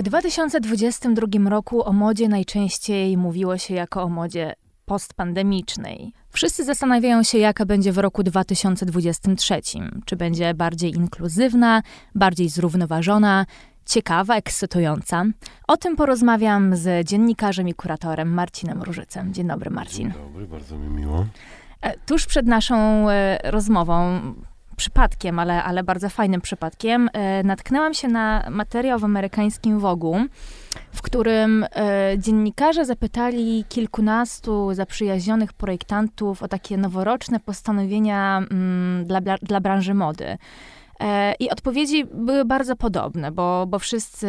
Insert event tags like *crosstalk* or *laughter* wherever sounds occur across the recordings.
W 2022 roku o modzie najczęściej mówiło się jako o modzie postpandemicznej. Wszyscy zastanawiają się, jaka będzie w roku 2023. Czy będzie bardziej inkluzywna, bardziej zrównoważona, ciekawa, ekscytująca. O tym porozmawiam z dziennikarzem i kuratorem Marcinem Różycem. Dzień dobry, Marcin. Dzień dobry, bardzo mi miło. E, tuż przed naszą e, rozmową przypadkiem, ale, ale bardzo fajnym przypadkiem, e, natknęłam się na materiał w amerykańskim Wogu, w którym e, dziennikarze zapytali kilkunastu zaprzyjaźnionych projektantów o takie noworoczne postanowienia mm, dla, dla, branży mody. E, I odpowiedzi były bardzo podobne, bo, bo wszyscy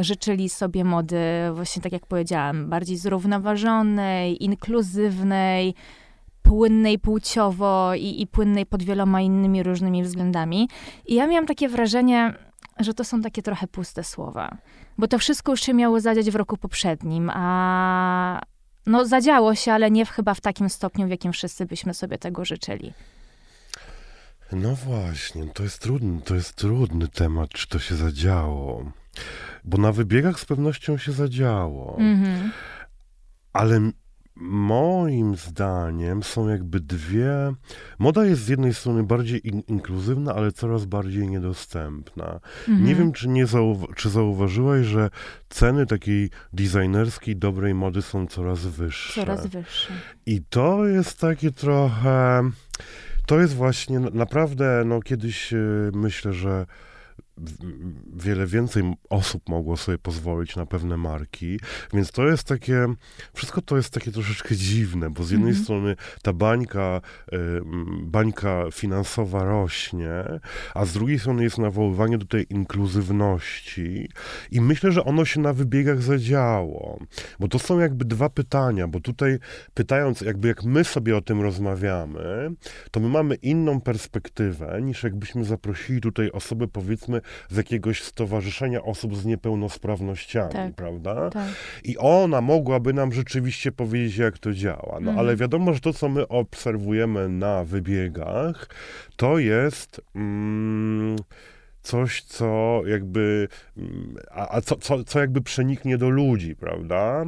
życzyli sobie mody, właśnie tak jak powiedziałam, bardziej zrównoważonej, inkluzywnej, płynnej płciowo i, i płynnej pod wieloma innymi różnymi względami. I ja miałam takie wrażenie, że to są takie trochę puste słowa. Bo to wszystko już się miało zadziać w roku poprzednim, a no zadziało się, ale nie w, chyba w takim stopniu, w jakim wszyscy byśmy sobie tego życzyli. No właśnie, to jest trudny, to jest trudny temat, czy to się zadziało. Bo na wybiegach z pewnością się zadziało. Mhm. Ale moim zdaniem są jakby dwie. Moda jest z jednej strony bardziej in inkluzywna, ale coraz bardziej niedostępna. Mhm. Nie wiem, czy, nie zauwa czy zauważyłaś, że ceny takiej designerskiej, dobrej mody są coraz wyższe. Coraz wyższe. I to jest takie trochę. To jest właśnie naprawdę, no kiedyś yy, myślę, że wiele więcej osób mogło sobie pozwolić na pewne marki, więc to jest takie, wszystko to jest takie troszeczkę dziwne, bo z jednej mm -hmm. strony ta bańka, y, bańka finansowa rośnie, a z drugiej strony jest nawoływanie do tej inkluzywności i myślę, że ono się na wybiegach zadziało, bo to są jakby dwa pytania, bo tutaj pytając, jakby jak my sobie o tym rozmawiamy, to my mamy inną perspektywę, niż jakbyśmy zaprosili tutaj osobę, powiedzmy, z jakiegoś stowarzyszenia osób z niepełnosprawnościami, tak, prawda? Tak. I ona mogłaby nam rzeczywiście powiedzieć, jak to działa. No mhm. ale wiadomo, że to, co my obserwujemy na wybiegach, to jest. Mm, coś, co jakby, a, a co, co, co jakby przeniknie do ludzi, prawda?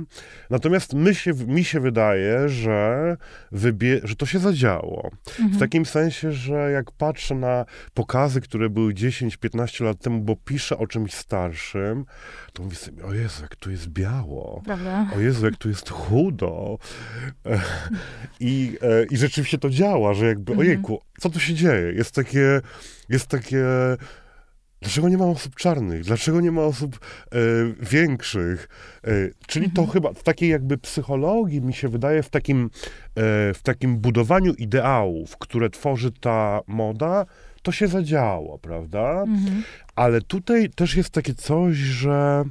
Natomiast my się, mi się wydaje, że, wybie, że to się zadziało. Mhm. W takim sensie, że jak patrzę na pokazy, które były 10-15 lat temu, bo piszę o czymś starszym, to mówię sobie, o Jezu, jak tu jest biało. Prawda? O Jezu, jak tu jest chudo. I, e, I rzeczywiście to działa, że jakby, mhm. ojejku, co tu się dzieje? Jest takie, jest takie Dlaczego nie ma osób czarnych? Dlaczego nie ma osób e, większych? E, czyli mhm. to chyba w takiej jakby psychologii, mi się wydaje, w takim, e, w takim budowaniu ideałów, które tworzy ta moda, to się zadziało, prawda? Mhm. Ale tutaj też jest takie coś, że.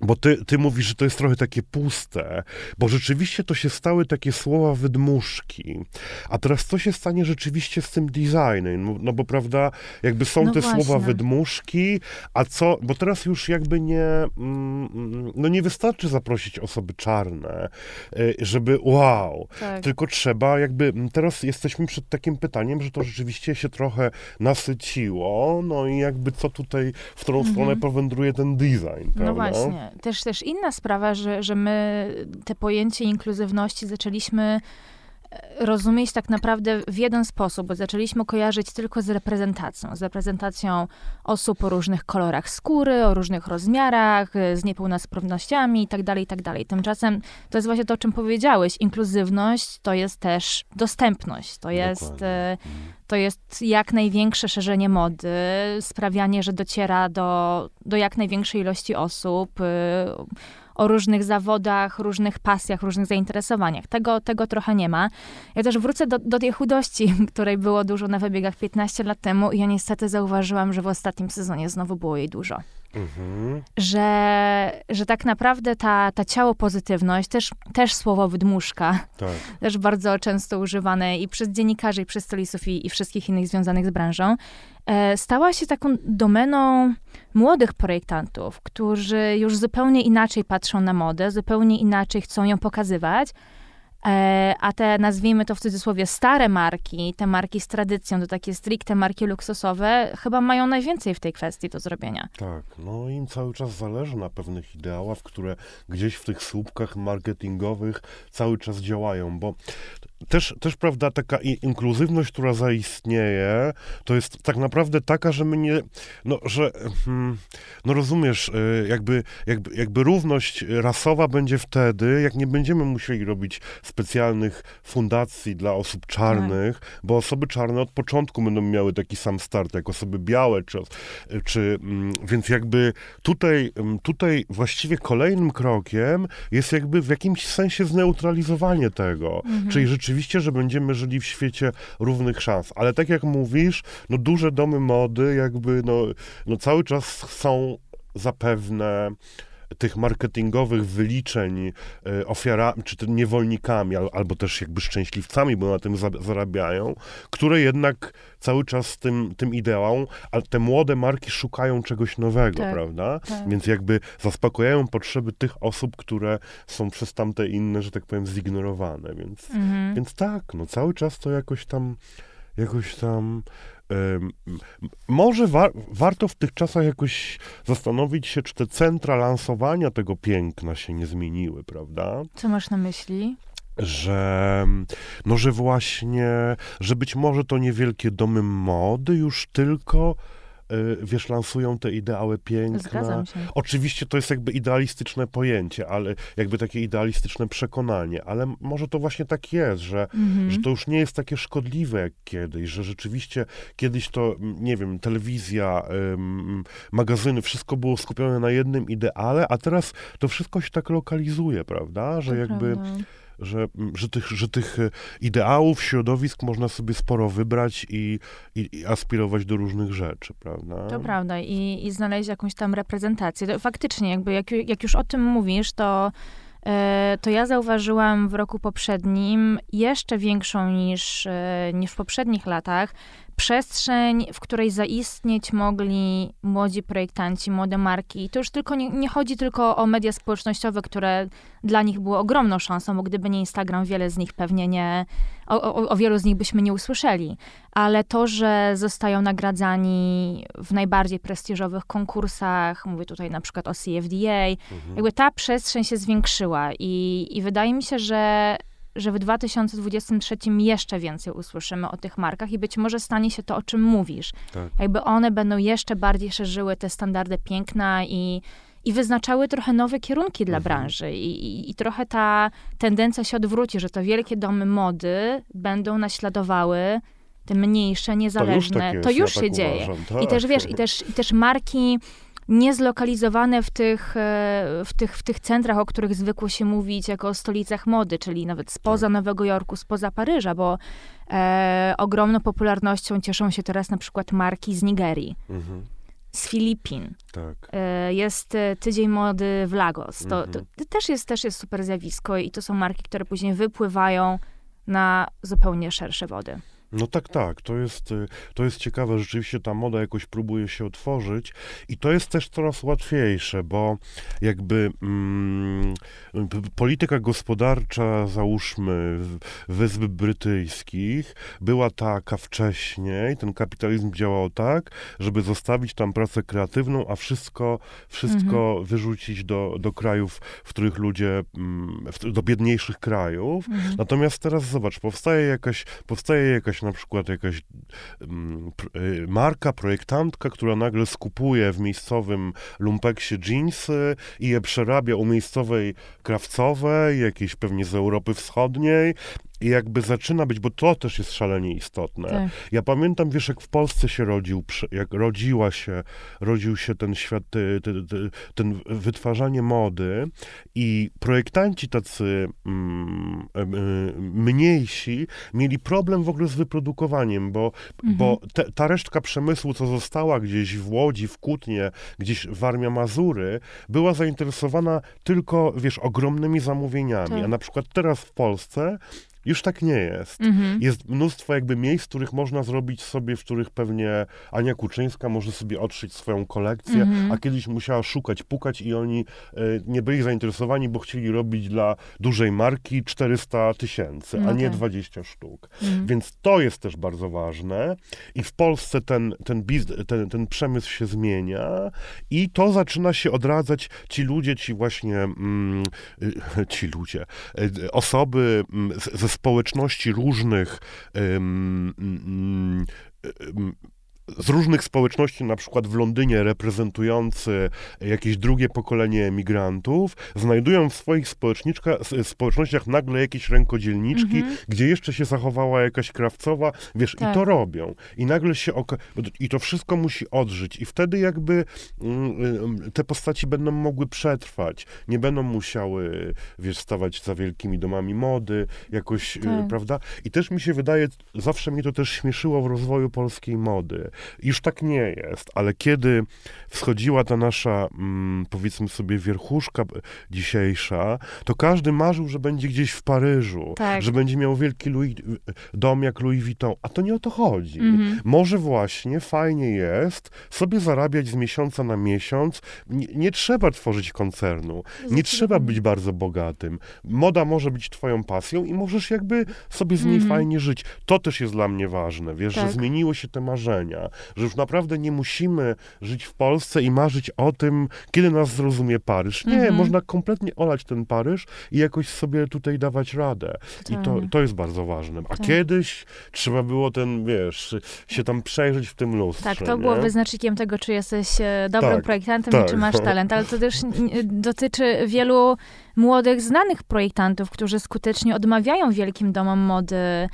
Bo ty, ty mówisz, że to jest trochę takie puste, bo rzeczywiście to się stały takie słowa wydmuszki. A teraz co się stanie rzeczywiście z tym designem? No, no bo prawda, jakby są no te właśnie. słowa wydmuszki, a co, bo teraz już jakby nie, mm, no nie wystarczy zaprosić osoby czarne, y, żeby wow, tak. tylko trzeba jakby, teraz jesteśmy przed takim pytaniem, że to rzeczywiście się trochę nasyciło, no i jakby co tutaj, w którą mhm. stronę powędruje ten design, no prawda? No właśnie też, też inna sprawa, że, że my te pojęcie inkluzywności zaczęliśmy rozumieć tak naprawdę w jeden sposób, bo zaczęliśmy kojarzyć tylko z reprezentacją, z reprezentacją osób o różnych kolorach skóry, o różnych rozmiarach, z niepełnosprawnościami itd., tak itd. Tak Tymczasem to jest właśnie to, o czym powiedziałeś. Inkluzywność to jest też dostępność, to jest, e, to jest jak największe szerzenie mody, sprawianie, że dociera do, do jak największej ilości osób, y, o różnych zawodach, różnych pasjach, różnych zainteresowaniach. Tego, tego trochę nie ma. Ja też wrócę do, do tej chudości, *laughs* której było dużo na wybiegach 15 lat temu i ja niestety zauważyłam, że w ostatnim sezonie znowu było jej dużo. Mhm. Że, że tak naprawdę ta, ta ciało pozytywność, też, też słowo wydmuszka, tak. *laughs* też bardzo często używane i przez dziennikarzy, i przez stoliców, i, i wszystkich innych związanych z branżą, e, stała się taką domeną młodych projektantów, którzy już zupełnie inaczej patrzą na modę, zupełnie inaczej chcą ją pokazywać, e, a te, nazwijmy to w cudzysłowie, stare marki, te marki z tradycją, to takie stricte marki luksusowe, chyba mają najwięcej w tej kwestii do zrobienia. Tak, no im cały czas zależy na pewnych ideałach, które gdzieś w tych słupkach marketingowych cały czas działają, bo też, też, prawda, taka inkluzywność, która zaistnieje, to jest tak naprawdę taka, że my nie, no, że, hmm, no rozumiesz, y, jakby, jakby, jakby równość rasowa będzie wtedy, jak nie będziemy musieli robić specjalnych fundacji dla osób czarnych, tak. bo osoby czarne od początku będą miały taki sam start, jak osoby białe, czy, czy mm, więc jakby tutaj, mm, tutaj właściwie kolejnym krokiem jest jakby w jakimś sensie zneutralizowanie tego, mhm. czyli rzeczywiście rzeczywiście, że będziemy żyli w świecie równych szans. Ale tak jak mówisz, no duże domy mody jakby no, no cały czas są zapewne tych marketingowych wyliczeń e, ofiarami, czy niewolnikami, albo też jakby szczęśliwcami, bo na tym zarabiają, które jednak cały czas tym, tym ideą, a te młode marki szukają czegoś nowego, tak, prawda? Tak. Więc jakby zaspokajają potrzeby tych osób, które są przez tamte inne, że tak powiem, zignorowane. Więc, mhm. więc tak, no cały czas to jakoś tam jakoś tam może wa warto w tych czasach jakoś zastanowić się, czy te centra lansowania tego piękna się nie zmieniły, prawda? Co masz na myśli? że, no, że właśnie, że być może to niewielkie domy mody już tylko wiesz, lansują te ideały piękna. Oczywiście to jest jakby idealistyczne pojęcie, ale jakby takie idealistyczne przekonanie, ale może to właśnie tak jest, że, mhm. że to już nie jest takie szkodliwe jak kiedyś, że rzeczywiście kiedyś to, nie wiem, telewizja, ym, magazyny, wszystko było skupione na jednym ideale, a teraz to wszystko się tak lokalizuje, prawda? Że to jakby... Prawda że, że, tych, że tych e, ideałów, środowisk można sobie sporo wybrać i, i, i aspirować do różnych rzeczy, prawda? To prawda i, i znaleźć jakąś tam reprezentację. To faktycznie, jakby jak, jak już o tym mówisz, to e, to ja zauważyłam w roku poprzednim jeszcze większą niż, e, niż w poprzednich latach przestrzeń, w której zaistnieć mogli młodzi projektanci, młode marki. I to już tylko nie, nie, chodzi tylko o media społecznościowe, które dla nich było ogromną szansą, bo gdyby nie Instagram, wiele z nich pewnie nie, o, o, o wielu z nich byśmy nie usłyszeli. Ale to, że zostają nagradzani w najbardziej prestiżowych konkursach, mówię tutaj na przykład o CFDA, mhm. jakby ta przestrzeń się zwiększyła i, i wydaje mi się, że że w 2023 jeszcze więcej usłyszymy o tych markach i być może stanie się to, o czym mówisz. Tak. Jakby one będą jeszcze bardziej szerzyły te standardy piękna i, i wyznaczały trochę nowe kierunki dla mhm. branży. I, i, I, trochę ta tendencja się odwróci, że to wielkie domy mody będą naśladowały te mniejsze, niezależne. To już, tak jest, to już ja się tak dzieje. Uważam, tak. I też wiesz, i też, i też marki niezlokalizowane w tych, e, w, tych, w tych centrach, o których zwykło się mówić jako o stolicach mody, czyli nawet spoza tak. Nowego Jorku, spoza Paryża, bo e, ogromną popularnością cieszą się teraz na przykład marki z Nigerii. Mhm z Filipin. Tak. E, jest e, tydzień mody w Lagos. To, mhm. to, też, jest, też jest super zjawisko i to są marki, które później wypływają na zupełnie szersze wody. No tak, tak. To jest, y, to jest ciekawe. Rzeczywiście ta moda jakoś próbuje się otworzyć i to jest też coraz łatwiejsze, bo jakby mm, polityka gospodarcza, załóżmy, Wysp Brytyjskich była taka wcześniej, ten kapitalizm działał tak, żeby zostawić tam pracę kreatywną, a wszystko, wszystko mhm. wyrzucić do, do krajów, w których ludzie, mm, do biedniejszych krajów. Mhm. Natomiast teraz zobacz, powstaje jakaś, powstaje jakaś na przykład jakaś um, marka, projektantka, która nagle skupuje w miejscowym lumpeksie jeansy i je przerabia u miejscowej krawcowej, jakiejś pewnie z Europy Wschodniej i jakby zaczyna być, bo to też jest szalenie istotne. Tak. Ja pamiętam, wiesz, jak w Polsce się rodził, jak rodziła się, rodził się ten świat, ten wytwarzanie mody i projektanci tacy mm, e, mniejsi mieli problem w ogóle z wyprodukowaniem, bo, mhm. bo te, ta resztka przemysłu, co została gdzieś w Łodzi, w Kutnie, gdzieś w Armia Mazury, była zainteresowana tylko, wiesz, ogromnymi zamówieniami. Tak. A na przykład teraz w Polsce Już tak nie jest. Mhm. Jest mnóstwo jakby miejsc, w których można zrobić sobie, w których pewnie Ania Kuczyńska może sobie odszyć swoją kolekcję, mhm. a kiedyś musiała szukać, pukać i oni y, nie byli zainteresowani, bo chcieli robić dla dużej marki 400 tysięcy, a nie 20 sztuk. Mhm. Więc to jest też bardzo ważne i w Polsce ten, ten, ten, ten przemysł się zmienia i to zaczyna się odradzać ci ludzie, ci właśnie mm, y, *laughs* ci ludzie, y, osoby mm, ze społeczności różnych z różnych społeczności, na przykład w Londynie, reprezentujący jakieś drugie pokolenie emigrantów, znajdują w swoich społecznościach nagle jakieś rękodzielniczki, mm -hmm. gdzie jeszcze się zachowała jakaś krawcowa, wiesz, tak. i to robią. I nagle się i to wszystko musi odżyć. I wtedy jakby mm, te postaci będą mogły przetrwać. Nie będą musiały, wiesz, stawać za wielkimi domami mody, jakoś, y, tak. prawda? I też mi się wydaje, zawsze mnie to też śmieszyło w rozwoju polskiej mody, już tak nie jest, ale kiedy wschodziła ta nasza, mm, powiedzmy sobie, wierchuszka dzisiejsza, to każdy marzył, że będzie gdzieś w Paryżu, tak. że będzie miał wielki Louis, dom jak Louis Vuitton, a to nie o to chodzi. Mhm. Może właśnie fajnie jest sobie zarabiać z miesiąca na miesiąc. Nie, nie trzeba tworzyć koncernu, nie trzeba być bardzo bogatym. Moda może być twoją pasją i możesz jakby sobie z niej mhm. fajnie żyć. To też jest dla mnie ważne, wiesz, tak. że zmieniły się te marzenia że już naprawdę nie musimy żyć w Polsce i marzyć o tym, kiedy nas zrozumie Paryż. Nie, mhm. można kompletnie olać ten Paryż i jakoś sobie tutaj dawać radę. I to, tak. to jest bardzo ważne. A tak. kiedyś trzeba było ten, wiesz, się tam przejrzeć w tym lustrze. Tak, to nie? było wyznacznikiem tego, czy jesteś e, dobrym tak, projektantem tak. czy masz *laughs* talent, ale to też dotyczy wielu młodych, znanych projektantów, którzy skutecznie odmawiają wielkim domom mody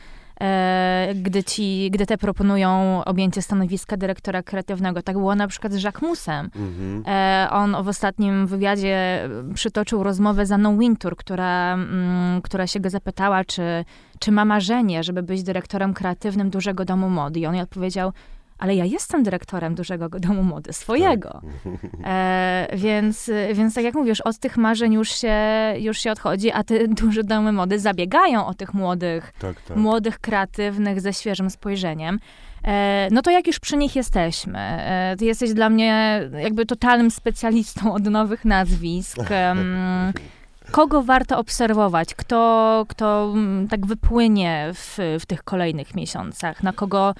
gdy, ci, gdy te proponują objęcie stanowiska dyrektora kreatywnego. Tak było na przykład z Jacquemusem. Mhm. E, on w ostatnim wywiadzie przytoczył rozmowę z Anną Wintour, która, mm, która się go zapytała, czy, czy ma marzenie, żeby być dyrektorem kreatywnym dużego domu mody. I on jej odpowiedział, ale ja jestem dyrektorem dużego domu mody, swojego. Tak. *laughs* E, więc, więc tak jak mówisz, od tych marzeń już się, już się odchodzi, a te *laughs* duże domy mody zabiegają o tych młodych, tak, tak. młodych, kreatywnych, ze świeżym spojrzeniem. E, no to jak już przy nich jesteśmy, e, ty jesteś dla mnie jakby totalnym specjalistą od nowych nazwisk. *laughs* kogo warto obserwować? Kto, kto mm, tak wypłynie w, w tych kolejnych miesiącach? Na kogo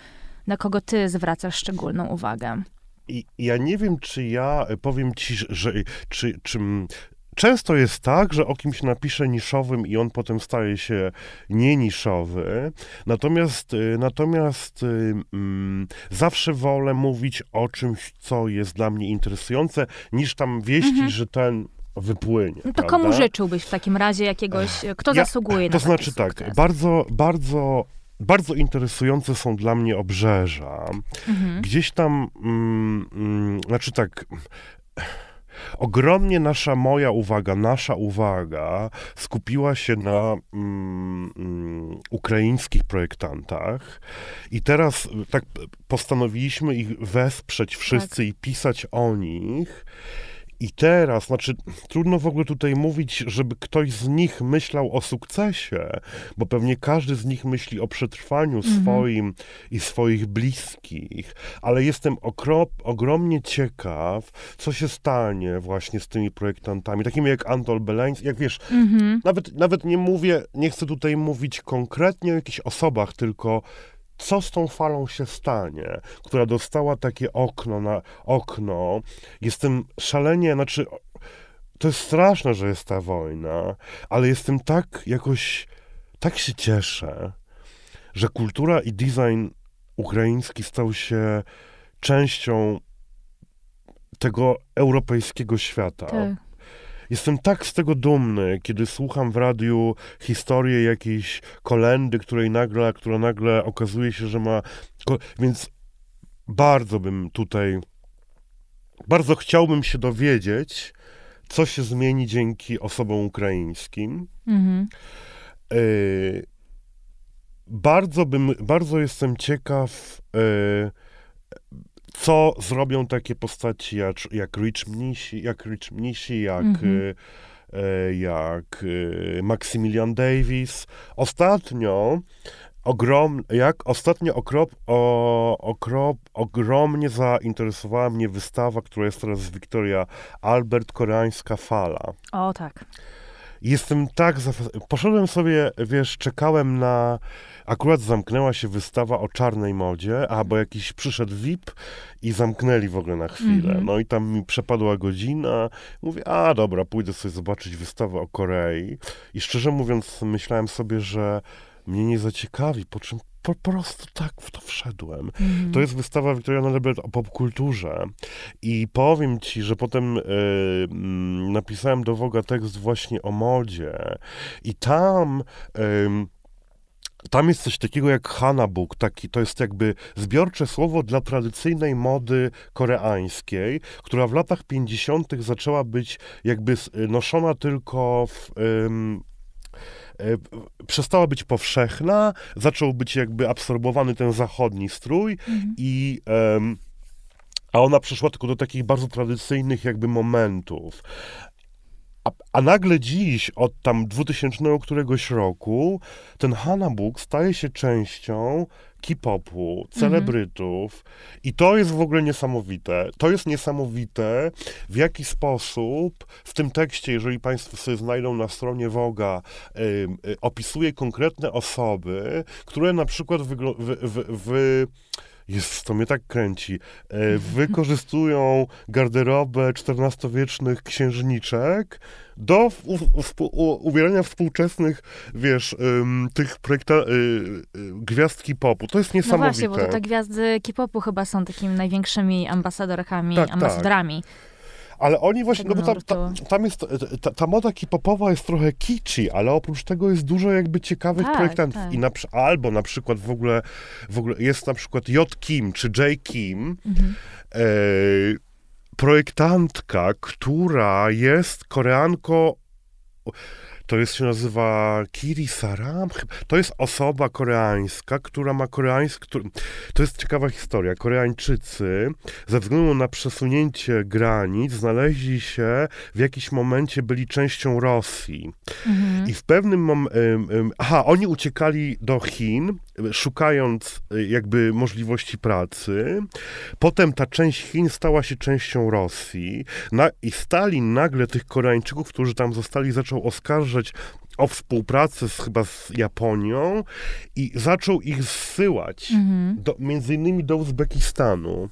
na kogo ty zwracasz szczególną uwagę? I ja nie wiem, czy ja powiem ci, że czy, czy Często jest tak, że o kimś napiszę niszowym i on potem staje się nieniszowy. Natomiast, y, natomiast mm, zawsze wolę mówić o czymś, co jest dla mnie interesujące, niż tam wieścić, mhm. że ten wypłynie. No to prawda? komu życzyłbyś w takim razie jakiegoś, kto ja, zasługuje na To znaczy tak, bardzo, bardzo bardzo interesujące są dla mnie obrzeża. Mhm. Gdzieś tam, mm, mm, znaczy tak. Ogromnie nasza, moja uwaga, nasza uwaga skupiła się na mm, mm ukraińskich projektantach i teraz tak postanowiliśmy ich wesprzeć wszyscy tak. i pisać o nich. I teraz, znaczy, trudno w ogóle tutaj mówić, żeby ktoś z nich myślał o sukcesie, bo pewnie każdy z nich myśli o przetrwaniu mhm. swoim i swoich bliskich, ale jestem okrop, ogromnie ciekaw, co się stanie właśnie z tymi projektantami, takimi jak Antol Beleński, jak wiesz, mhm. nawet, nawet nie mówię, nie chcę tutaj mówić konkretnie o jakichś osobach, tylko co z tą falą się stanie, która dostała takie okno na okno. Jestem szalenie, znaczy, to jest straszne, że jest ta wojna, ale jestem tak jakoś, tak się cieszę, że kultura i design ukraiński stał się częścią tego europejskiego świata. Tak. Jestem tak z tego dumny, kiedy słucham w radiu historię jakiejś kolendy, której nagle, która nagle okazuje się, że ma. Więc bardzo bym tutaj, bardzo chciałbym się dowiedzieć, co się zmieni dzięki osobom ukraińskim. Mhm. Y bardzo bym, bardzo jestem ciekaw, y co zrobią takie postaci jak, jak Rich Mnisi, jak, Rich Mnisi, jak, mm -hmm. e, jak e, Maximilian Davis. Ostatnio ogrom, jak ostatnio okrop, o, okrop, ogromnie zainteresowała mnie wystawa, która jest teraz z Wiktoria Albert, koreańska fala. O, tak. Jestem tak, poszedłem sobie, wiesz, czekałem na, akurat zamknęła się wystawa o czarnej modzie, a bo jakiś przyszedł VIP i zamknęli w ogóle na chwilę. Mhm. No i tam mi przepadła godzina, mówię, a dobra, pójdę sobie zobaczyć wystawę o Korei. I szczerze mówiąc, myślałem sobie, że mnie nie zaciekawi, po czym po prostu tak w to wszedłem. Mhm. To jest wystawa Victoriana Lebert o popkulturze. I powiem ci, że potem y, mm, napisałem do Woga tekst właśnie o modzie. I tam. ym, tam jest coś takiego jak Hanabuk, taki, to jest jakby zbiorcze słowo dla tradycyjnej mody koreańskiej, która w latach 50. zaczęła być jakby noszona tylko w, przestała być powszechna, zaczął być jakby absorbowany ten zachodni strój Mhm. i em, a ona przeszła tylko do takich bardzo tradycyjnych jakby momentów. A, a nagle dziś, od tam 2000 któregoś roku, ten Hanabuk staje się częścią K-popu, celebrytów i to jest w ogóle niesamowite. To jest niesamowite, w jaki sposób w tym tekście, jeżeli Państwo sobie znajdą na stronie Woga, ym, y, opisuje konkretne osoby, które na przykład wyglo- wy, wy, wy, jest, to mnie tak kręci. E, wykorzystują garderobę XIV-wiecznych księżniczek do w, u, współ- u, ubierania współczesnych, wiesz, tych projekta, y, y, gwiazdki popu. To jest No niesamowite. właśnie, bo to te gwiazdy K-popu chyba są takimi największymi ambasadorkami, Tak, tak. Ale oni właśnie, no bo tam, ta, tam jest, ta, ta moda kipopowa jest trochę kitschy, ale oprócz tego jest dużo jakby ciekawych Tak, projektantów. tak. I na, albo na przykład w ogóle, w ogóle jest na przykład J. Kim czy J. Kim, Mhm. e, projektantka, która jest koreanko to jest, się nazywa Kiri Saram. To jest osoba koreańska, która ma koreański... To jest ciekawa historia. Koreańczycy ze względu na przesunięcie granic znaleźli się w jakimś momencie, byli częścią Rosji. Mhm. I w pewnym momencie... Aha, oni uciekali do Chin, szukając y, jakby możliwości pracy. Potem ta część Chin stała się częścią Rosji. Na, I Stalin nagle tych Koreańczyków, którzy tam zostali, zaczął oskarżać o współpracę z, chyba z Japonią i zaczął ich zsyłać Mhm. do, między innymi do Uzbekistanu.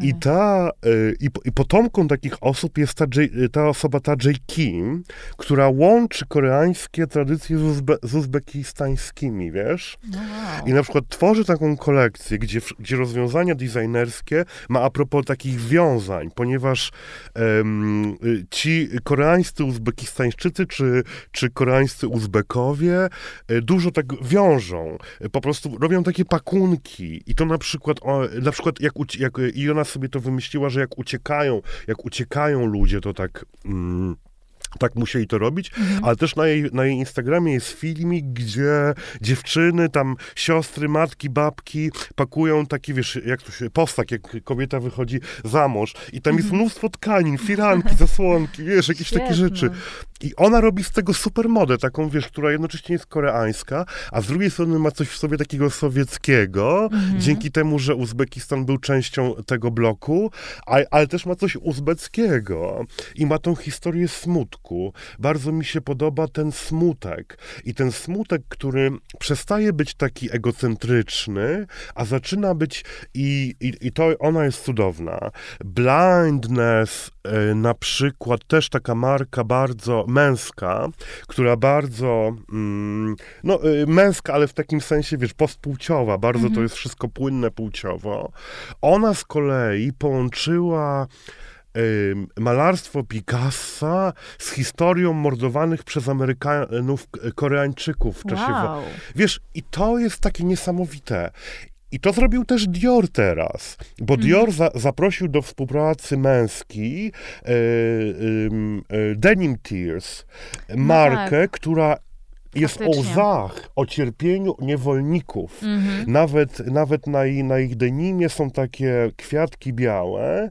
I ta, y, i, i potomką takich osób jest ta, J, ta osoba, ta J. Kim, która łączy koreańskie tradycje z, uzbe, z uzbekistańskimi, wiesz? No wow. I na przykład tworzy taką kolekcję, gdzie, gdzie rozwiązania designerskie ma a propos takich wiązań, ponieważ y, ci koreańscy Uzbekistańczycy czy, czy koreańscy Uzbekowie y, dużo tak wiążą. Y, Po prostu robią takie pakunki i to na przykład, na przykład jak, jak y, i ona sobie to wymyśliła, że jak uciekają, jak uciekają ludzie, to tak... Mm, tak musieli to robić, ale też na jej, na jej Instagramie jest filmik, gdzie dziewczyny, tam siostry, matki, babki pakują taki, wiesz, jak to się, postak, jak kobieta wychodzi za mąż i tam jest mnóstwo tkanin, *laughs* firanki, zasłonki, wiesz, jakieś takie rzeczy. I ona robi z tego super modę, taką, wiesz, która jednocześnie jest koreańska, a z drugiej strony ma coś w sobie takiego sowieckiego, dzięki temu, że Uzbekistan był częścią tego bloku, a, ale też ma coś uzbeckiego i ma tą historię smutku. Bardzo mi się podoba ten smutek i ten smutek, który przestaje być taki egocentryczny, a zaczyna być i, i, i to ona jest cudowna. Blindness e, na przykład, też taka marka bardzo męska, która bardzo, mm, no e, męska, ale w takim sensie, wiesz, postpłciowa, bardzo to jest wszystko płynne płciowo. Ona z kolei połączyła malarstwo Picassa z historią mordowanych przez Amerykanów Koreańczyków w czasie wo- Wow. Wiesz, i to jest takie niesamowite. I to zrobił też Dior teraz, bo Dior za, zaprosił do współpracy męski e, e, Denim Tears, markę, która jest o Faktycznie. łzach, o cierpieniu niewolników. Mhm. Nawet, nawet na, na ich denimie są takie kwiatki białe,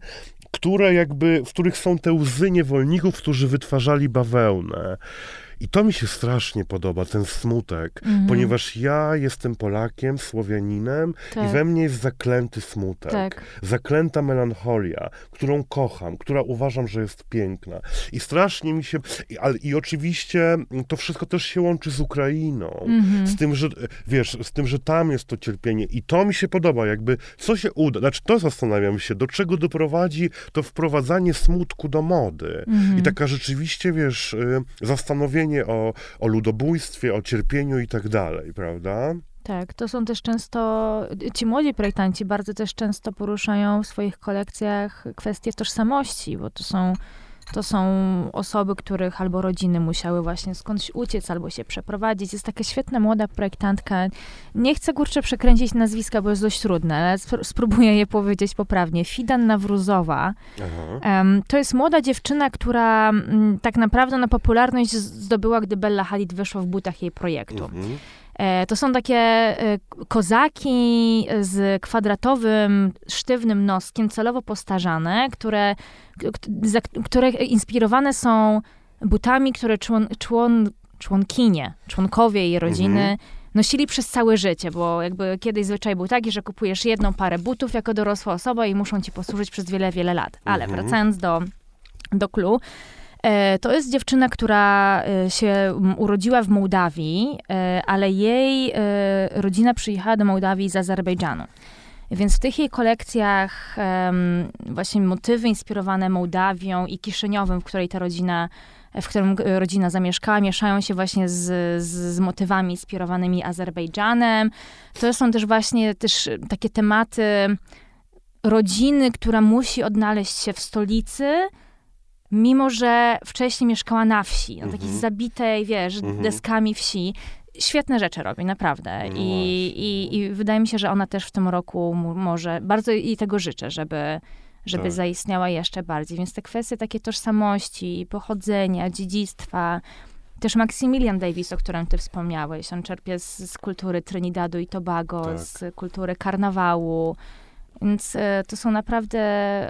które jakby, w których są te łzy niewolników, którzy wytwarzali bawełnę. I to mi się strasznie podoba, ten smutek, Mhm. ponieważ ja jestem Polakiem, Słowianinem Tak. i we mnie jest zaklęty smutek. Tak. Zaklęta melancholia, którą kocham, która uważam, że jest piękna. I strasznie mi się. I, ale, i oczywiście to wszystko też się łączy z Ukrainą. Mhm. Z tym, że wiesz, z tym, że tam jest to cierpienie. I to mi się podoba, jakby co się uda. Znaczy, to zastanawiam się, do czego doprowadzi to wprowadzanie smutku do mody. Mhm. I taka rzeczywiście, wiesz, y, zastanowienie o, o ludobójstwie, o cierpieniu i tak dalej, prawda? Tak, to są też często, ci młodzi projektanci bardzo też często poruszają w swoich kolekcjach kwestie tożsamości, bo to są, to są osoby, których albo rodziny musiały właśnie skądś uciec, albo się przeprowadzić. Jest taka świetna młoda projektantka, nie chcę kurczę przekręcić nazwiska, bo jest dość trudne, ale spr- spróbuję je powiedzieć poprawnie. Fidan Nawruzowa. Em, to jest młoda dziewczyna, która mm, tak naprawdę na popularność z- zdobyła, gdy Bella Hadid wyszła w butach jej projektu. Mhm. E, To są takie e, kozaki z kwadratowym, sztywnym noskiem, celowo postarzane, które, które inspirowane są butami, które człon, człon, członkinie, członkowie jej rodziny Mhm. nosili przez całe życie, bo jakby kiedyś zwyczaj był taki, że kupujesz jedną parę butów jako dorosła osoba i muszą ci posłużyć przez wiele, wiele lat. Ale Mhm. wracając do, do clue, E, To jest dziewczyna, która e, się urodziła w Mołdawii, e, ale jej e, rodzina przyjechała do Mołdawii z Azerbejdżanu. Więc w tych jej kolekcjach em, właśnie motywy inspirowane Mołdawią i Kiszyniowem, w której ta rodzina, w którym e, rodzina zamieszkała, mieszają się właśnie z, z, z motywami inspirowanymi Azerbejdżanem. To są też właśnie też takie tematy rodziny, która musi odnaleźć się w stolicy, mimo że wcześniej mieszkała na wsi, na takiej Mhm. zabitej, wiesz, Mhm. deskami wsi. Świetne rzeczy robi, naprawdę. No I, i, I wydaje mi się, że ona też w tym roku mu- może, bardzo jej tego życzę, żeby, żeby Tak. zaistniała jeszcze bardziej. Więc te kwestie takie tożsamości, pochodzenia, dziedzictwa, też Maximilian Davis, o którym ty wspomniałeś, on czerpie z, z kultury Trinidadu i Tobago, Tak. z kultury karnawału. Więc e, to są naprawdę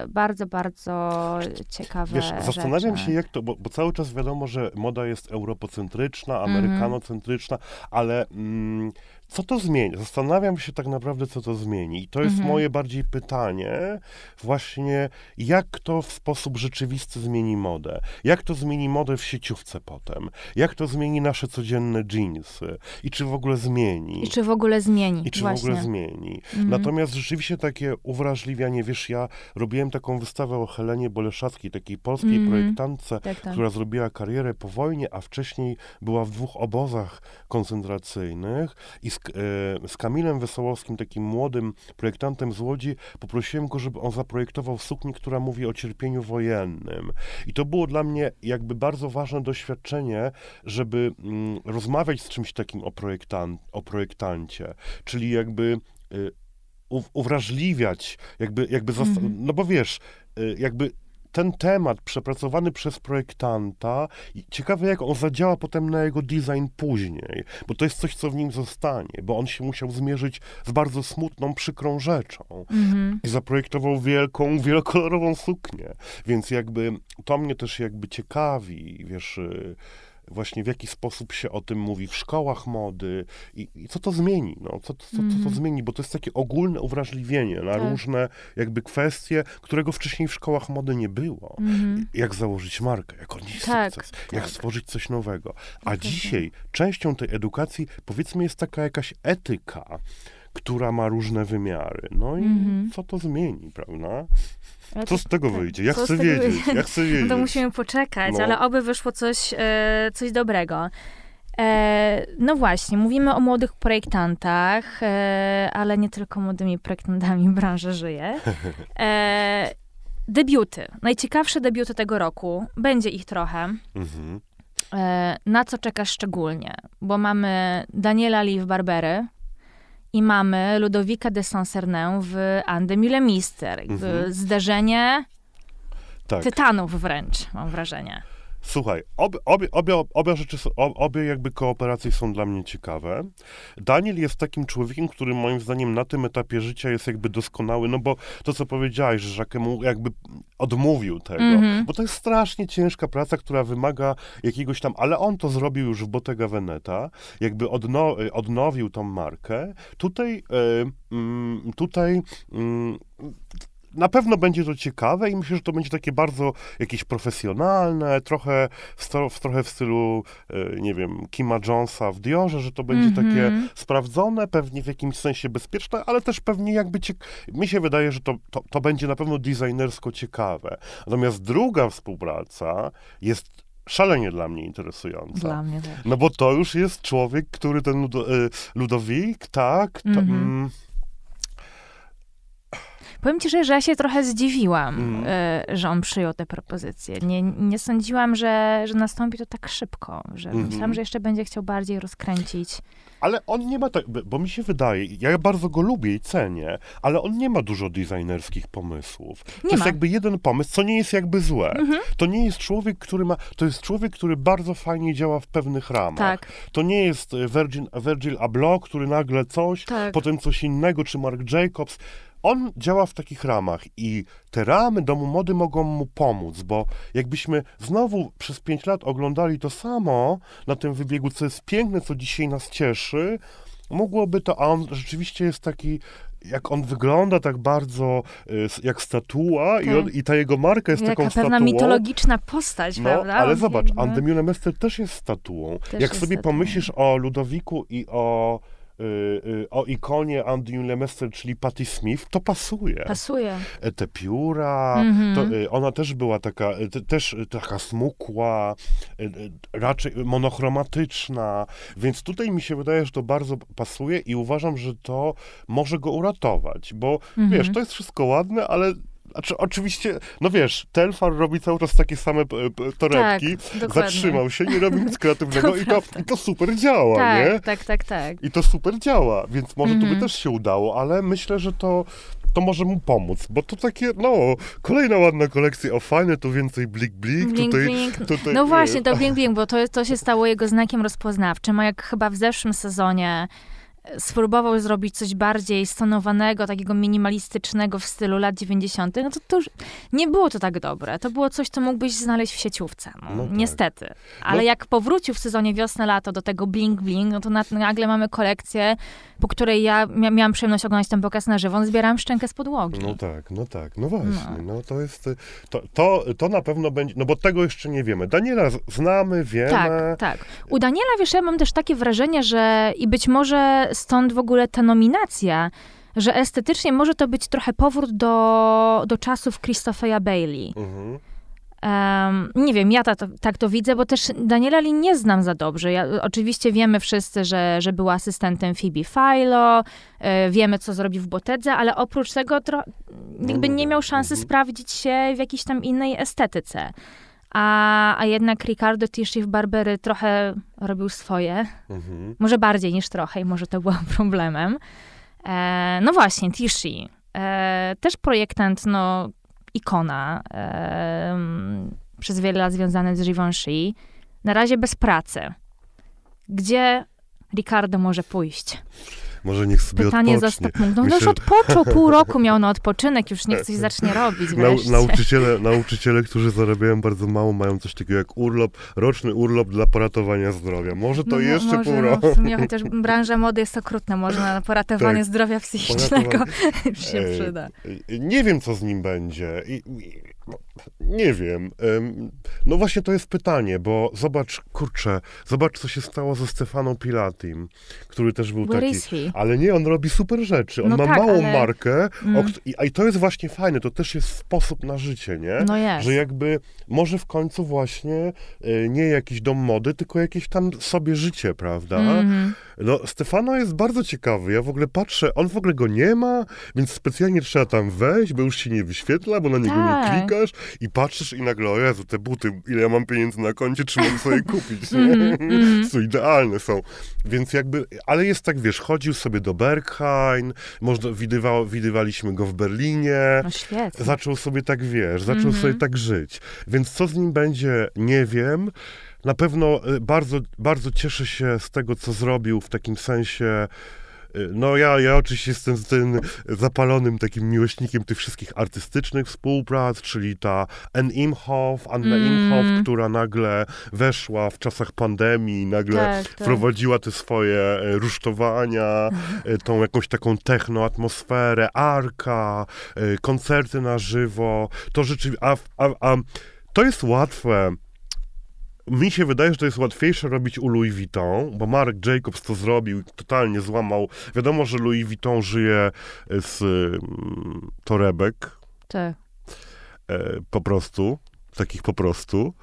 bardzo, bardzo ciekawe Wiesz, zastanawiam rzeczy. się, jak to, bo, bo cały czas wiadomo, że moda jest europocentryczna, Mhm. amerykanocentryczna, ale mm, co to zmieni? Zastanawiam się tak naprawdę, co to zmieni. I to jest Mhm. moje bardziej pytanie, właśnie jak to w sposób rzeczywisty zmieni modę? Jak to zmieni modę w sieciówce potem? Jak to zmieni nasze codzienne jeansy? I czy w ogóle zmieni? I czy w ogóle zmieni? I czy Właśnie. w ogóle zmieni? Mhm. Natomiast rzeczywiście takie uwrażliwianie, wiesz, ja robiłem taką wystawę o Helenie Boleszackiej, takiej polskiej Mhm. projektantce, Tak, tak. która zrobiła karierę po wojnie, a wcześniej była w dwóch obozach koncentracyjnych i z, z Kamilem Wesołowskim, takim młodym projektantem z Łodzi, poprosiłem go, żeby on zaprojektował suknię, która mówi o cierpieniu wojennym. I to było dla mnie jakby bardzo ważne doświadczenie, żeby mm, rozmawiać z czymś takim o, projektan o projektancie, czyli jakby y, uw- uwrażliwiać, jakby, jakby Mhm. no bo wiesz, y, jakby ten temat przepracowany przez projektanta, ciekawe jak on zadziała potem na jego design później, bo to jest coś, co w nim zostanie, bo on się musiał zmierzyć z bardzo smutną, przykrą rzeczą Mhm. i zaprojektował wielką, wielokolorową suknię, więc jakby to mnie też jakby ciekawi, wiesz, y, właśnie w jaki sposób się o tym mówi w szkołach mody i, i co to zmieni, no, co, co, co to Mhm. zmieni, bo to jest takie ogólne uwrażliwienie na Tak. różne jakby kwestie, którego wcześniej w szkołach mody nie było. Mhm. Jak założyć markę, jak odnieść Tak, sukces, tak. jak stworzyć coś nowego. A dzisiaj częścią tej edukacji, powiedzmy, jest taka jakaś etyka, która ma różne wymiary. No i Mhm. co to zmieni, prawda? Ale Co z tego tak. wyjdzie? Ja chcę wiedzieć, ja chcę No wiedzieć. to musimy poczekać, No. ale oby wyszło coś, e, coś dobrego. E, no właśnie, mówimy o młodych projektantach, e, ale nie tylko młodymi projektantami branża żyje. E, debiuty. Najciekawsze debiuty tego roku. Będzie ich trochę. Mhm. E, na co czekasz szczególnie? Bo mamy Daniela Lee w Barbery i mamy Ludowika de Saint-Cernin w Andy Mister. Jakby Mhm. Zderzenie Tak. tytanów wręcz, mam wrażenie. Słuchaj, obie, obie, obie, obie rzeczy, są, obie jakby kooperacje są dla mnie ciekawe. Daniel jest takim człowiekiem, który moim zdaniem na tym etapie życia jest jakby doskonały, no bo to, co powiedziałeś, że jakby odmówił tego, mm-hmm. bo to jest strasznie ciężka praca, która wymaga jakiegoś tam, ale on to zrobił już w Bottega Veneta, jakby odno, odnowił tą markę. Tutaj, yy, tutaj yy, na pewno będzie to ciekawe i myślę, że to będzie takie bardzo jakieś profesjonalne, trochę w, w trochę w stylu, e, nie wiem, Kima Jonesa w Diorze, że to będzie mm -hmm. takie sprawdzone, pewnie w jakimś sensie bezpieczne, ale też pewnie jakby mi się wydaje, że to, to, to będzie na pewno designersko ciekawe. Natomiast druga współpraca jest szalenie dla mnie interesująca. Dla mnie też. No bo to już jest człowiek, który ten Ludo, e, Ludowik, tak, to, mm -hmm. Powiem ci, że, że ja się trochę zdziwiłam, mm. y, że on przyjął tę propozycję. Nie, nie sądziłam, że, że nastąpi to tak szybko, że mm myślałam, że jeszcze będzie chciał bardziej rozkręcić. Ale on nie ma tak, bo mi się wydaje, ja bardzo go lubię i cenię, ale on nie ma dużo designerskich pomysłów. Nie to ma. jest jakby jeden pomysł, co nie jest jakby złe. Mm -hmm. To nie jest człowiek, który ma, to jest człowiek, który bardzo fajnie działa w pewnych ramach. Tak. To nie jest Virgin, Virgil Abloh, który nagle coś, tak. potem coś innego, czy Mark Jacobs on działa w takich ramach i te ramy domu mody mogą mu pomóc, bo jakbyśmy znowu przez pięć lat oglądali to samo na tym wybiegu, co jest piękne, co dzisiaj nas cieszy, mogłoby to, a on rzeczywiście jest taki jak on wygląda tak bardzo y, jak statua tak. i, on, i ta jego marka jest Jaka taką statuą. pewna mitologiczna postać, no, prawda? Ale zobacz. Andemune Mester też jest statuą. Też jak jest sobie statuą. pomyślisz o Ludowiku i o o ikonie Andy Lemester, czyli Patti Smith, to pasuje. Pasuje. E, te pióra, mm-hmm. to, y, ona też była taka, te, też taka smukła, raczej monochromatyczna, więc tutaj mi się wydaje, że to bardzo pasuje i uważam, że to może go uratować, bo mm-hmm. wiesz, to jest wszystko ładne, ale znaczy, oczywiście, no wiesz, Telfar robi cały czas takie same torebki. Tak, zatrzymał się, nie robi nic kreatywnego *laughs* to i, to, i to super działa, tak, nie? Tak, tak, tak. I to super działa, więc może mm -hmm. to by mhm. też się udało, ale myślę, że to to może mu pomóc, bo to takie, no, kolejna ładna kolekcja, o fajne, tu więcej blik blik, blink, tutaj, blink. tutaj... No właśnie, to blik blik, bo to, to się stało jego znakiem rozpoznawczym, a jak chyba w zeszłym sezonie spróbował zrobić coś bardziej stonowanego, takiego minimalistycznego w stylu lat 90., no to, to już nie było to tak dobre. To było coś, co mógłbyś znaleźć w sieciówce. No, no tak. Niestety. Ale no. jak powrócił w sezonie wiosna-lato do tego bling-bling, no to nagle mamy kolekcję, po której ja miałam przyjemność oglądać ten pokaz na żywo, zbierałam szczękę z podłogi. No tak, no tak, no właśnie. No, no to jest, to, to, to na pewno będzie, no bo tego jeszcze nie wiemy. Daniela znamy, wiemy. Tak, tak. U Daniela, wiesz, ja mam też takie wrażenie, że i być może stąd w ogóle ta nominacja, że estetycznie może to być trochę powrót do, do czasów Christopheya Bailey. Mhm. Um, nie wiem, ja ta, to, tak to widzę, bo też Daniela Lee nie znam za dobrze. Ja, oczywiście wiemy wszyscy, że, że była asystentem Phoebe Philo, e, wiemy, co zrobi w Botedze, ale oprócz tego tro, jakby nie miał szansy mhm. sprawdzić się w jakiejś tam innej estetyce. A, a jednak Ricardo Tisci w Barbery trochę robił swoje. Mhm. Może bardziej niż trochę i może to było *laughs* problemem. E, no właśnie, Tisci. E, też projektant, no, ikona. E, przez wiele lat związany z Givenchy. Na razie bez pracy. Gdzie Ricardo może pójść? Może niech sobie Pytanie odpocznie. za stop No, już odpoczął, *laughs* pół roku miał na odpoczynek, już niech coś zacznie robić Nau, nauczyciele, nauczyciele, którzy zarabiają bardzo mało, mają coś takiego jak urlop, roczny urlop dla poratowania zdrowia. Może to no, jeszcze może, pół no, roku. No, chociaż branża mody jest okrutna, może na poratowanie tak. zdrowia psychicznego *laughs* się przyda. Nie wiem, co z nim będzie. I, no, nie wiem. No właśnie to jest pytanie, bo zobacz, kurczę, zobacz, co się stało ze Stefaną Pilatim, który też był Where taki. Ale nie, on robi super rzeczy. On no ma tak, małą ale... markę, mm. i, i to jest właśnie fajne, to też jest sposób na życie, nie? No jest. Że jakby może w końcu właśnie e, nie jakiś dom mody, tylko jakieś tam sobie życie, prawda? Mm. No, Stefano jest bardzo ciekawy. Ja w ogóle patrzę, on w ogóle go nie ma, więc specjalnie trzeba tam wejść, bo już się nie wyświetla, bo na niego Tak. nie klikasz i patrzysz i nagle, o Jezu, te buty, ile ja mam pieniędzy na koncie, czy mogę sobie kupić, nie? Mhm, mhm. Co idealne są. Więc jakby, ale jest tak, wiesz, chodził sobie do Berghain, można, widywa, widywaliśmy go w Berlinie, No świetnie. zaczął sobie tak, wiesz, zaczął Mhm. sobie tak żyć. Więc co z nim będzie, nie wiem. Na pewno y, bardzo, bardzo cieszę się z tego, co zrobił w takim sensie. No ja, ja oczywiście jestem z tym zapalonym takim miłośnikiem tych wszystkich artystycznych współprac, czyli ta Anne Imhoff, Anna Mm. Imhoff, która nagle weszła w czasach pandemii, nagle Tak, tak. wprowadziła te swoje e, rusztowania, e, tą jakąś taką technoatmosferę, arka, e, koncerty na żywo. To rzeczywiście, a, a, a to jest łatwe. Mi się wydaje, że to jest łatwiejsze robić u Louis Vuitton, bo Mark Jacobs to zrobił i totalnie złamał. Wiadomo, że Louis Vuitton żyje z mm, torebek, Tak. e, po prostu, takich po prostu,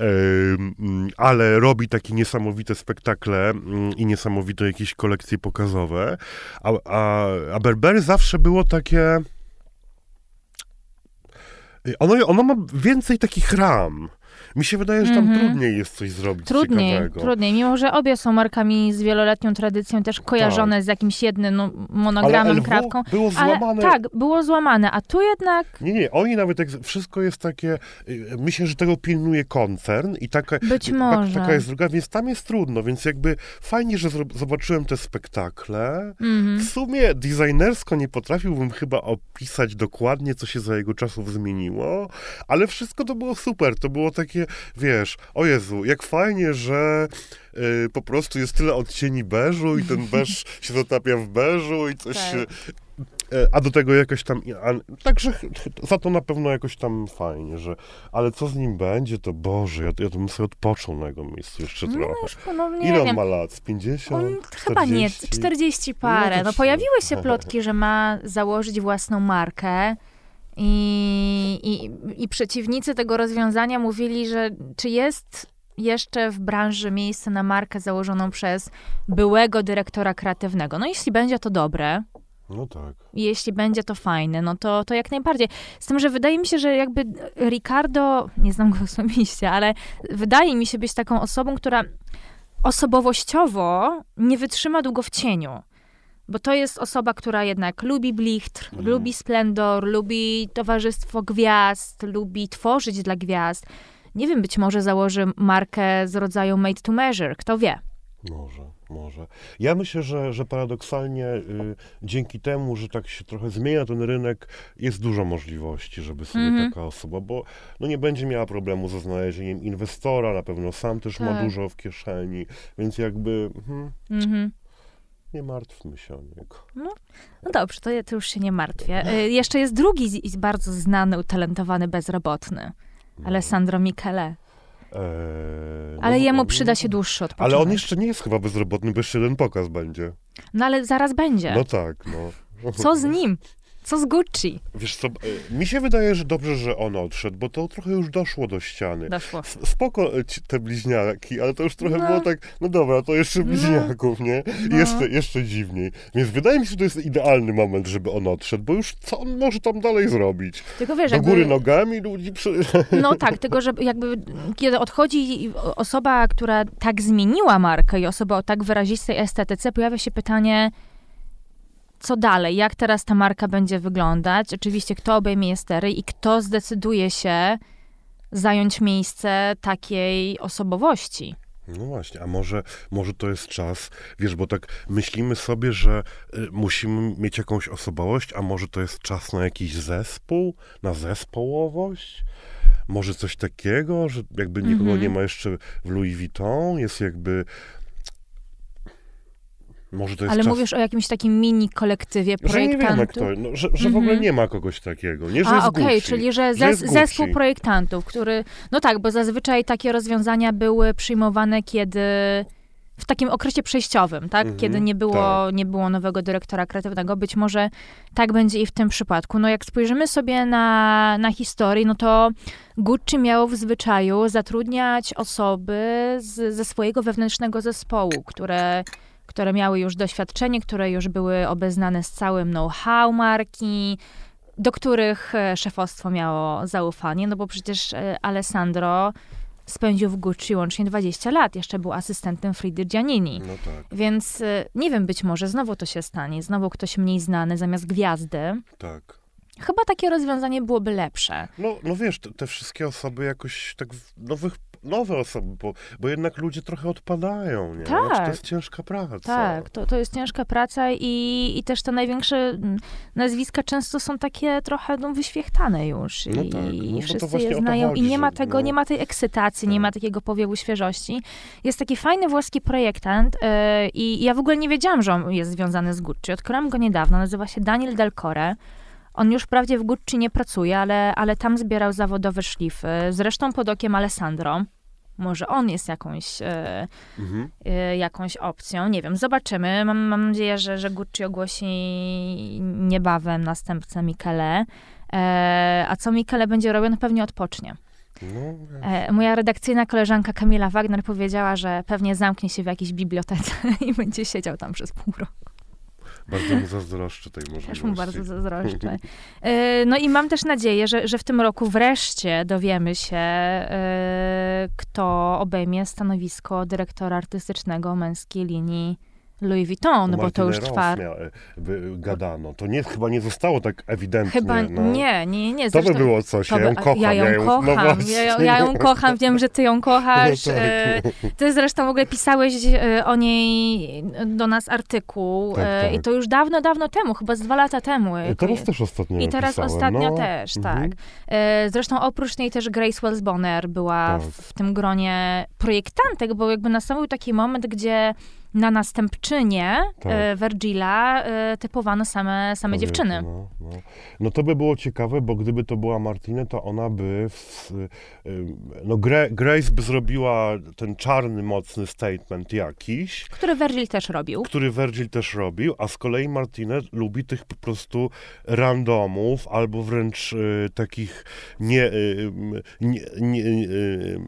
e, mm, ale robi takie niesamowite spektakle mm, i niesamowite jakieś kolekcje pokazowe, a, a, a Burberry zawsze było takie... Ono, ono ma więcej takich ram. Mi się wydaje, że tam Mhm. trudniej jest coś zrobić Trudniej, ciekawego. trudniej. Mimo, że obie są markami z wieloletnią tradycją, też kojarzone z jakimś jednym no, Ale monogramem, LW krawką. było Ale złamane. tak, było złamane, a tu jednak Nie, nie, oni nawet, jak wszystko jest takie, y, myślę, że tego pilnuje koncern i taka, być tak, może. taka jest druga, więc tam jest trudno, więc jakby fajnie, że zobaczyłem te spektakle. Mhm. W sumie designersko nie potrafiłbym chyba opisać dokładnie, co się za jego czasów zmieniło, ale wszystko to było super, to było takie, wiesz, o Jezu, jak fajnie, że y, po prostu jest tyle odcieni beżu i ten beż *laughs* się zatapia w beżu i coś Tak. się... E, A do tego jakoś tam. A, także za to na pewno jakoś tam fajnie, że. Ale co z nim będzie, to Boże, ja, ja to bym sobie odpoczął na jego miejscu jeszcze No trochę. już ponownie, Ile on ma lat? Z 50? On chyba nie, 40? 40 parę. No pojawiły się *laughs* plotki, że ma założyć własną markę. I, i, I przeciwnicy tego rozwiązania mówili, że czy jest jeszcze w branży miejsce na markę założoną przez byłego dyrektora kreatywnego. No jeśli będzie to dobre, No tak. jeśli będzie to fajne, no to, to jak najbardziej. Z tym, że wydaje mi się, że jakby Ricardo, nie znam go *laughs* osobiście, ale wydaje mi się być taką osobą, która osobowościowo nie wytrzyma długo w cieniu. Bo to jest osoba, która jednak lubi blichtr, Mhm. lubi splendor, lubi towarzystwo gwiazd, lubi tworzyć dla gwiazd. Nie wiem, być może założy markę z rodzaju made to measure, kto wie. Może, może. Ja myślę, że, że paradoksalnie y, dzięki temu, że tak się trochę zmienia ten rynek, jest dużo możliwości, żeby sobie Mhm. taka osoba, bo no nie będzie miała problemu ze znalezieniem inwestora, na pewno sam też ma Tak. dużo w kieszeni, więc jakby hmm, Mhm. Nie martwmy się o niego. No dobrze, to, ja- to już się nie martwię. Y, jeszcze jest drugi z, bardzo znany, utalentowany bezrobotny. Alessandro Michele. Eee, Ale no, jemu przyda się dłuższy odpoczynek. Ale on jeszcze nie jest chyba bezrobotny, bo jeszcze jeden pokaz będzie. No ale zaraz będzie. No tak, no. Co z nim? Co z Gucci? Wiesz co, e, mi się wydaje, że dobrze, że on odszedł, bo to trochę już doszło do ściany. Doszło. Spoko e, te bliźniaki, ale to już trochę No. było tak, no dobra, to jeszcze bliźniaków, nie? No. Jeszcze, jeszcze dziwniej. Więc wydaje mi się, że to jest idealny moment, żeby on odszedł, bo już co on może tam dalej zrobić? Tylko wiesz, Do jakby... góry nogami ludzi przy... *laughs* No tak, tylko że jakby kiedy odchodzi osoba, która tak zmieniła markę i osoba o tak wyrazistej estetyce, pojawia się pytanie, co dalej? Jak teraz ta marka będzie wyglądać? Oczywiście, kto obejmie stery i kto zdecyduje się zająć miejsce takiej osobowości? No właśnie, a może, może to jest czas, wiesz, bo tak myślimy sobie, że y, musimy mieć jakąś osobowość, a może to jest czas na jakiś zespół, na zespołowość? Może coś takiego, że jakby nikogo Mhm. nie ma jeszcze w Louis Vuitton, jest jakby... Może to jest Ale czas... mówisz o jakimś takim mini kolektywie że nie wiemy projektantów? kto, no, że, że w ogóle Mhm. nie ma kogoś takiego, nie, że A, okej, Gucci, czyli że, że zes- zespół projektantów, który. No tak, bo zazwyczaj takie rozwiązania były przyjmowane, kiedy. W takim okresie przejściowym, tak? Mhm, Kiedy nie było, tak. nie było nowego dyrektora kreatywnego. Być może tak będzie i w tym przypadku. No jak spojrzymy sobie na, na historię, no to Gucci miało w zwyczaju zatrudniać osoby z, ze swojego wewnętrznego zespołu, które które miały już doświadczenie, które już były obeznane z całym know-how marki, do których e, szefostwo miało zaufanie, no bo przecież e, Alessandro spędził w Gucci łącznie 20 lat. Jeszcze był asystentem Fridy Giannini. No tak, Więc e, nie wiem, być może znowu to się stanie. Znowu ktoś mniej znany zamiast gwiazdy. tak. Chyba takie rozwiązanie byłoby lepsze. No, no wiesz, te, te wszystkie osoby jakoś tak w- nowych, nowe osoby, bo, bo jednak ludzie trochę odpadają, nie? Tak. Znaczy, to jest ciężka praca. Tak, to, to jest ciężka praca i, i też te największe mm, nazwiska często są takie trochę no, wyświechtane już. No I, tak, no bo to wszyscy je znają chodzi, i nie ma tego, no. nie ma tej ekscytacji, nie Tak. ma takiego powiewu świeżości. Jest taki fajny włoski projektant e, i ja w ogóle nie wiedziałam, że on jest związany z Gucci. Odkryłam go niedawno, nazywa się Daniel Del Core. On już wprawdzie w Gucci nie pracuje, ale, ale tam zbierał zawodowe szlify. Zresztą pod okiem Alessandro. Może on jest jakąś, e, Mhm. e, jakąś opcją. Nie wiem, zobaczymy. Mam, mam nadzieję, że, że Gucci ogłosi niebawem następcę Michele. E, a co Michele będzie robił? No pewnie odpocznie. No, E, moja redakcyjna koleżanka Kamila Wagner powiedziała, że pewnie zamknie się w jakiejś bibliotece *laughs* i będzie siedział tam przez pół roku. Bardzo mu zazdroszczę tej możliwości. Też mu bardzo zazdroszczę. *laughs* E, No i mam też nadzieję, że, że w tym roku wreszcie dowiemy się, e, kto obejmie stanowisko dyrektora artystycznego męskiej linii Louis Vuitton, no bo to już trwa... Rose mia- e, by- gadano. To nie, chyba nie zostało tak ewidentnie. Chyba no. nie, nie, nie. To by zresztą- było coś, to ja ją by- kocham. Ja ją kocham, no ja, właśnie. ją- ja ją kocham, wiem, że ty ją kochasz. No tak. e, Ty zresztą w ogóle pisałeś e, o niej do nas artykuł Tak, tak. i to już dawno, dawno temu, chyba z dwa lata temu. E, Teraz też ostatnio I teraz napisałem, ostatnio no. też, Mhm. tak. E, Zresztą oprócz niej też Grace Wells Bonner była Tak. w, w tym gronie projektantek, bo jakby nastąpił taki moment, gdzie na następczynię Tak. e, Virgila e, typowano same, same Kobiety, dziewczyny. No, no. no to by było ciekawe, bo gdyby to była Martine, to ona by. W, y, no Gra- Grace by zrobiła ten czarny, mocny statement jakiś, Który Virgil też robił. który Virgil też robił, a z kolei Martine lubi tych po prostu randomów, albo wręcz y, takich nie, y, nie, nie, y,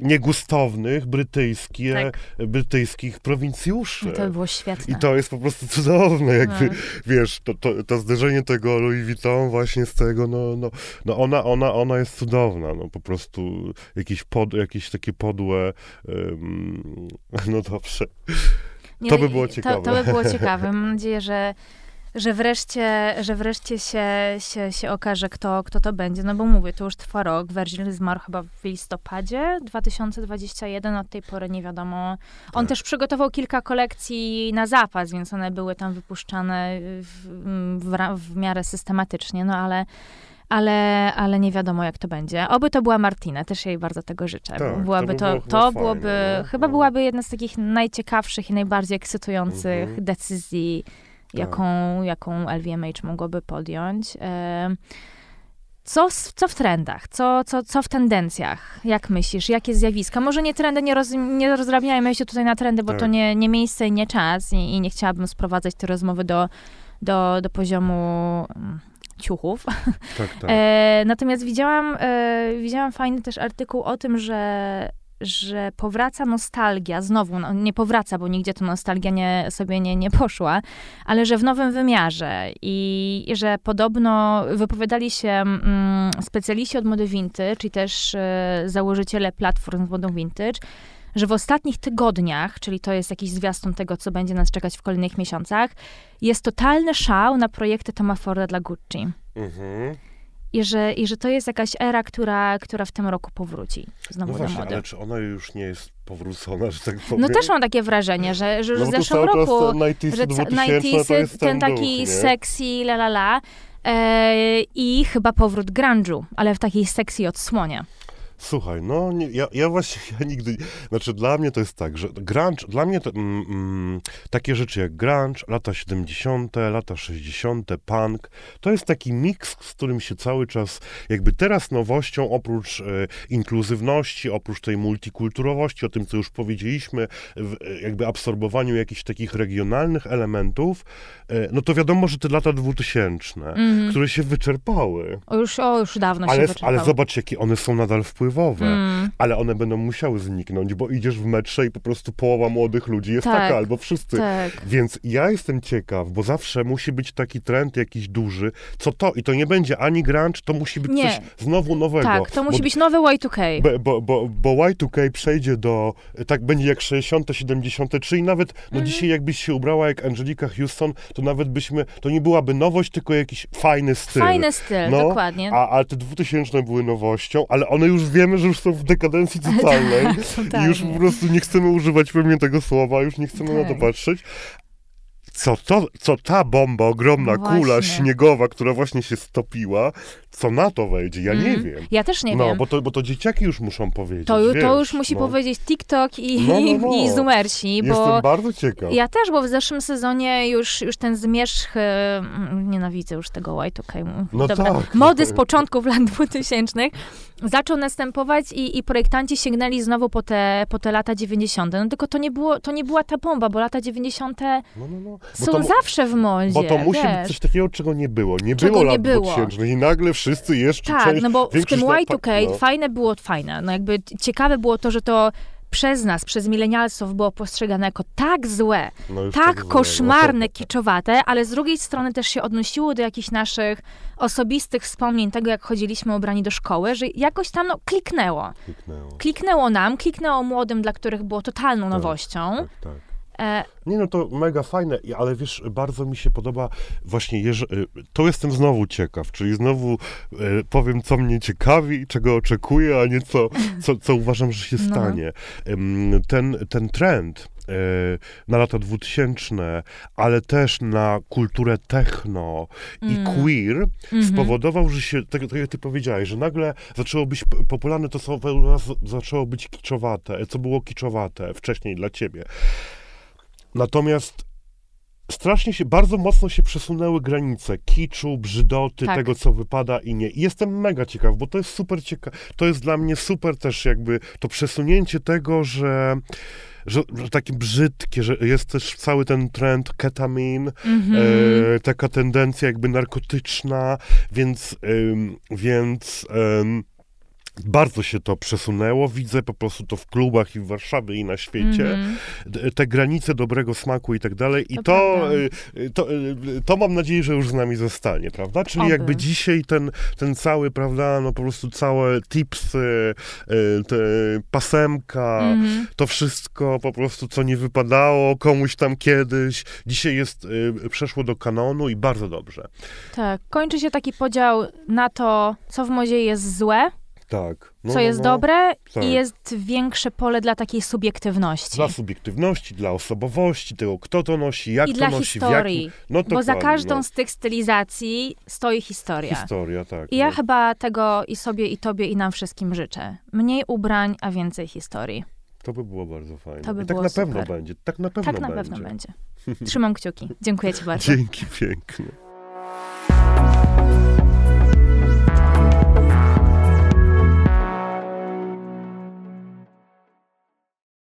niegustownych brytyjskie, Tak. brytyjskich prowincjuszy. No to by było świetne. I to jest po prostu cudowne, jakby, No. wiesz, to, to, to zderzenie tego Louis Vuitton właśnie z tego, no, no, no ona, ona, ona jest cudowna, no po prostu jakieś, pod, jakieś takie podłe, ym, *laughs* no dobrze. Nie, To no by było To, ciekawe. to by było *laughs* ciekawe. Mam nadzieję, że, że wreszcie, że wreszcie się, się, się okaże, kto, kto to będzie. No bo mówię, to już trwa rok. Virgil zmarł chyba w listopadzie 2021. Od tej pory nie wiadomo. On Tak. też przygotował kilka kolekcji na zapas, więc one były tam wypuszczane w, w, w miarę systematycznie. No ale ale, ale nie wiadomo, jak to będzie. Oby to była Martina, też jej bardzo tego życzę. Tak, to byłaby by to, było to chyba byłoby, chyba No. byłaby jedna z takich najciekawszych i najbardziej ekscytujących Mhm. decyzji, jaką, jaką LVMH mogłoby podjąć. Em, Co, co w trendach? Co, co, co w tendencjach? Jak myślisz? Jakie zjawiska? Może nie trendy, nie, roz, nie rozrabiajmy się tutaj na trendy, bo Tak. to nie, nie miejsce i nie czas i, i nie chciałabym sprowadzać te rozmowy do, do, do poziomu mm, ciuchów. Tak, tak. E, natomiast widziałam, e, widziałam fajny też artykuł o tym, że, że powraca nostalgia, znowu, no, nie powraca, bo nigdzie ta nostalgia nie, sobie nie, nie poszła, ale że w nowym wymiarze i, i że podobno wypowiadali się mm, specjaliści od mody vintage, czyli też e, założyciele platform z modą vintage, że w ostatnich tygodniach, czyli to jest jakiś zwiastun tego, co będzie nas czekać w kolejnych miesiącach, jest totalny szał na projekty Toma Forda dla Gucci. Mhm. I że, I że to jest jakaś era, która, która w tym roku powróci No znowu do właśnie, mody. ale czy ona już nie jest powrócona, że tak powiem? No też mam takie wrażenie, że, że już no w zeszłym roku, te 90 że 2000 to 90 jest ten taki nie? sexy, la la la, e, i chyba powrót grunge'u, ale w takiej sexy odsłonie. Słuchaj, no nie, ja, ja właśnie *laughs* ja nigdy, znaczy dla mnie to jest tak, że grunge, dla mnie to, mm, mm, takie rzeczy jak grunge, lata 70., lata 60., punk, to jest taki miks, z którym się cały czas, jakby teraz nowością, oprócz e, inkluzywności, oprócz tej multikulturowości, o tym, co już powiedzieliśmy, w, jakby absorbowaniu jakichś takich regionalnych elementów, e, no to wiadomo, że te lata 2000, Mhm. które się wyczerpały. O, już, o, już dawno się Ale, wyczerpało. ale zobacz, jakie one są nadal wpływowe. Wpływowe, Mm. ale one będą musiały zniknąć, bo idziesz w metrze i po prostu połowa młodych ludzi jest Tak. taka, albo wszyscy. Tak. Więc ja jestem ciekaw, bo zawsze musi być taki trend jakiś duży, co to, i to nie będzie ani grunge, to musi być Nie. coś znowu nowego. Tak, to musi bo, być nowe Y2K. Bo, bo, bo, bo Y2K przejdzie do, tak będzie jak 60., 70., czyli nawet, no Mhm. dzisiaj jakbyś się ubrała jak Angelika Houston, to nawet byśmy, to nie byłaby nowość, tylko jakiś fajny styl. Fajny styl, No, dokładnie. A, a te 2000 były nowością, ale one już wiemy, że już są w dekadencji *laughs* totalnej. *laughs* I już po prostu nie chcemy używać pewnie tego słowa, już nie chcemy na to Tak. patrzeć. Co, to, co ta bomba, ogromna No kula śniegowa, która właśnie się stopiła, co na to wejdzie? Ja nie Mm. wiem. Ja też nie no, wiem. Bo, to, bo to dzieciaki już muszą powiedzieć. To, wiesz, to już musi no. powiedzieć TikTok i, No, no, *laughs* no. i zoomersi, bo Jestem bardzo ciekaw. ja też, bo w zeszłym sezonie już, już ten zmierzch, e, mm, nienawidzę już tego Y2K, No dobra, tak. *laughs* mody z początków lat 2000 zaczął następować i, i projektanci sięgnęli znowu po te, po te lata 90. No tylko to nie, było, to nie była ta bomba, bo lata 90. No, no, no. Są to, zawsze w modzie, bo to musi być wiesz. coś takiego, czego nie było. Nie Czego było nie lat było. 2000 i nagle wszyscy jeszcze Tak, część, no bo w tym lat- Y2K no. fajne było fajne. No jakby ciekawe było to, że to przez nas, przez milenialsów było postrzegane jako tak złe, No tak złe, koszmarne, no. kiczowate, ale z drugiej strony też się odnosiło do jakichś naszych osobistych wspomnień, tego jak chodziliśmy ubrani do szkoły, że jakoś tam no, kliknęło. Kliknęło. Kliknęło nam, kliknęło młodym, dla których było totalną nowością. Tak, tak. E, Nie no, to mega fajne, ale wiesz, bardzo mi się podoba właśnie, jeż- y, to jestem znowu ciekaw, czyli znowu y, powiem, co mnie ciekawi, czego oczekuję, a nie co, co, co uważam, że się No. stanie. Ym, Ten, ten trend y, na lata 2000, ale też na kulturę techno i Mm. queer mhm. spowodował, że się, tak, tak jak ty powiedziałeś, że nagle zaczęło być popularne to słowo u nas zaczęło być kiczowate, co było kiczowate wcześniej dla ciebie. Natomiast strasznie się, bardzo mocno się przesunęły granice kiczu, brzydoty, Tak. tego, co wypada i nie. I jestem mega ciekaw, bo to jest super ciekawe, to jest dla mnie super też jakby to przesunięcie tego, że że, że takie brzydkie, że jest też cały ten trend ketamin, Mhm. e, taka tendencja jakby narkotyczna, więc, ym, więc ym, bardzo się to przesunęło. Widzę po prostu to w klubach i w Warszawie i na świecie. Mhm. D- Te granice dobrego smaku i tak dalej. I To to, y, to, y, to mam nadzieję, że już z nami zostanie, prawda? Czyli Oby. jakby dzisiaj ten, ten cały, prawda, no po prostu całe tipsy, y, te pasemka, Mhm. to wszystko po prostu, co nie wypadało komuś tam kiedyś, dzisiaj jest, przeszło do kanonu i bardzo dobrze. Tak, kończy się taki podział na to, co w modzie jest złe, Tak. No, co no, jest no. dobre tak. i jest większe pole dla takiej subiektywności. Dla subiektywności, dla osobowości, tego, kto to nosi, jak I to dla nosi, historii. jakim... No Bo za każdą no. z tych stylizacji stoi historia. Historia, tak. I ja no. chyba tego i sobie, i tobie, i nam wszystkim życzę. Mniej ubrań, a więcej historii. To by było bardzo fajne. To by I tak na pewno super. będzie. Tak na pewno tak na będzie. pewno będzie. Trzymam kciuki. Dziękuję ci bardzo. *laughs* Dzięki pięknie.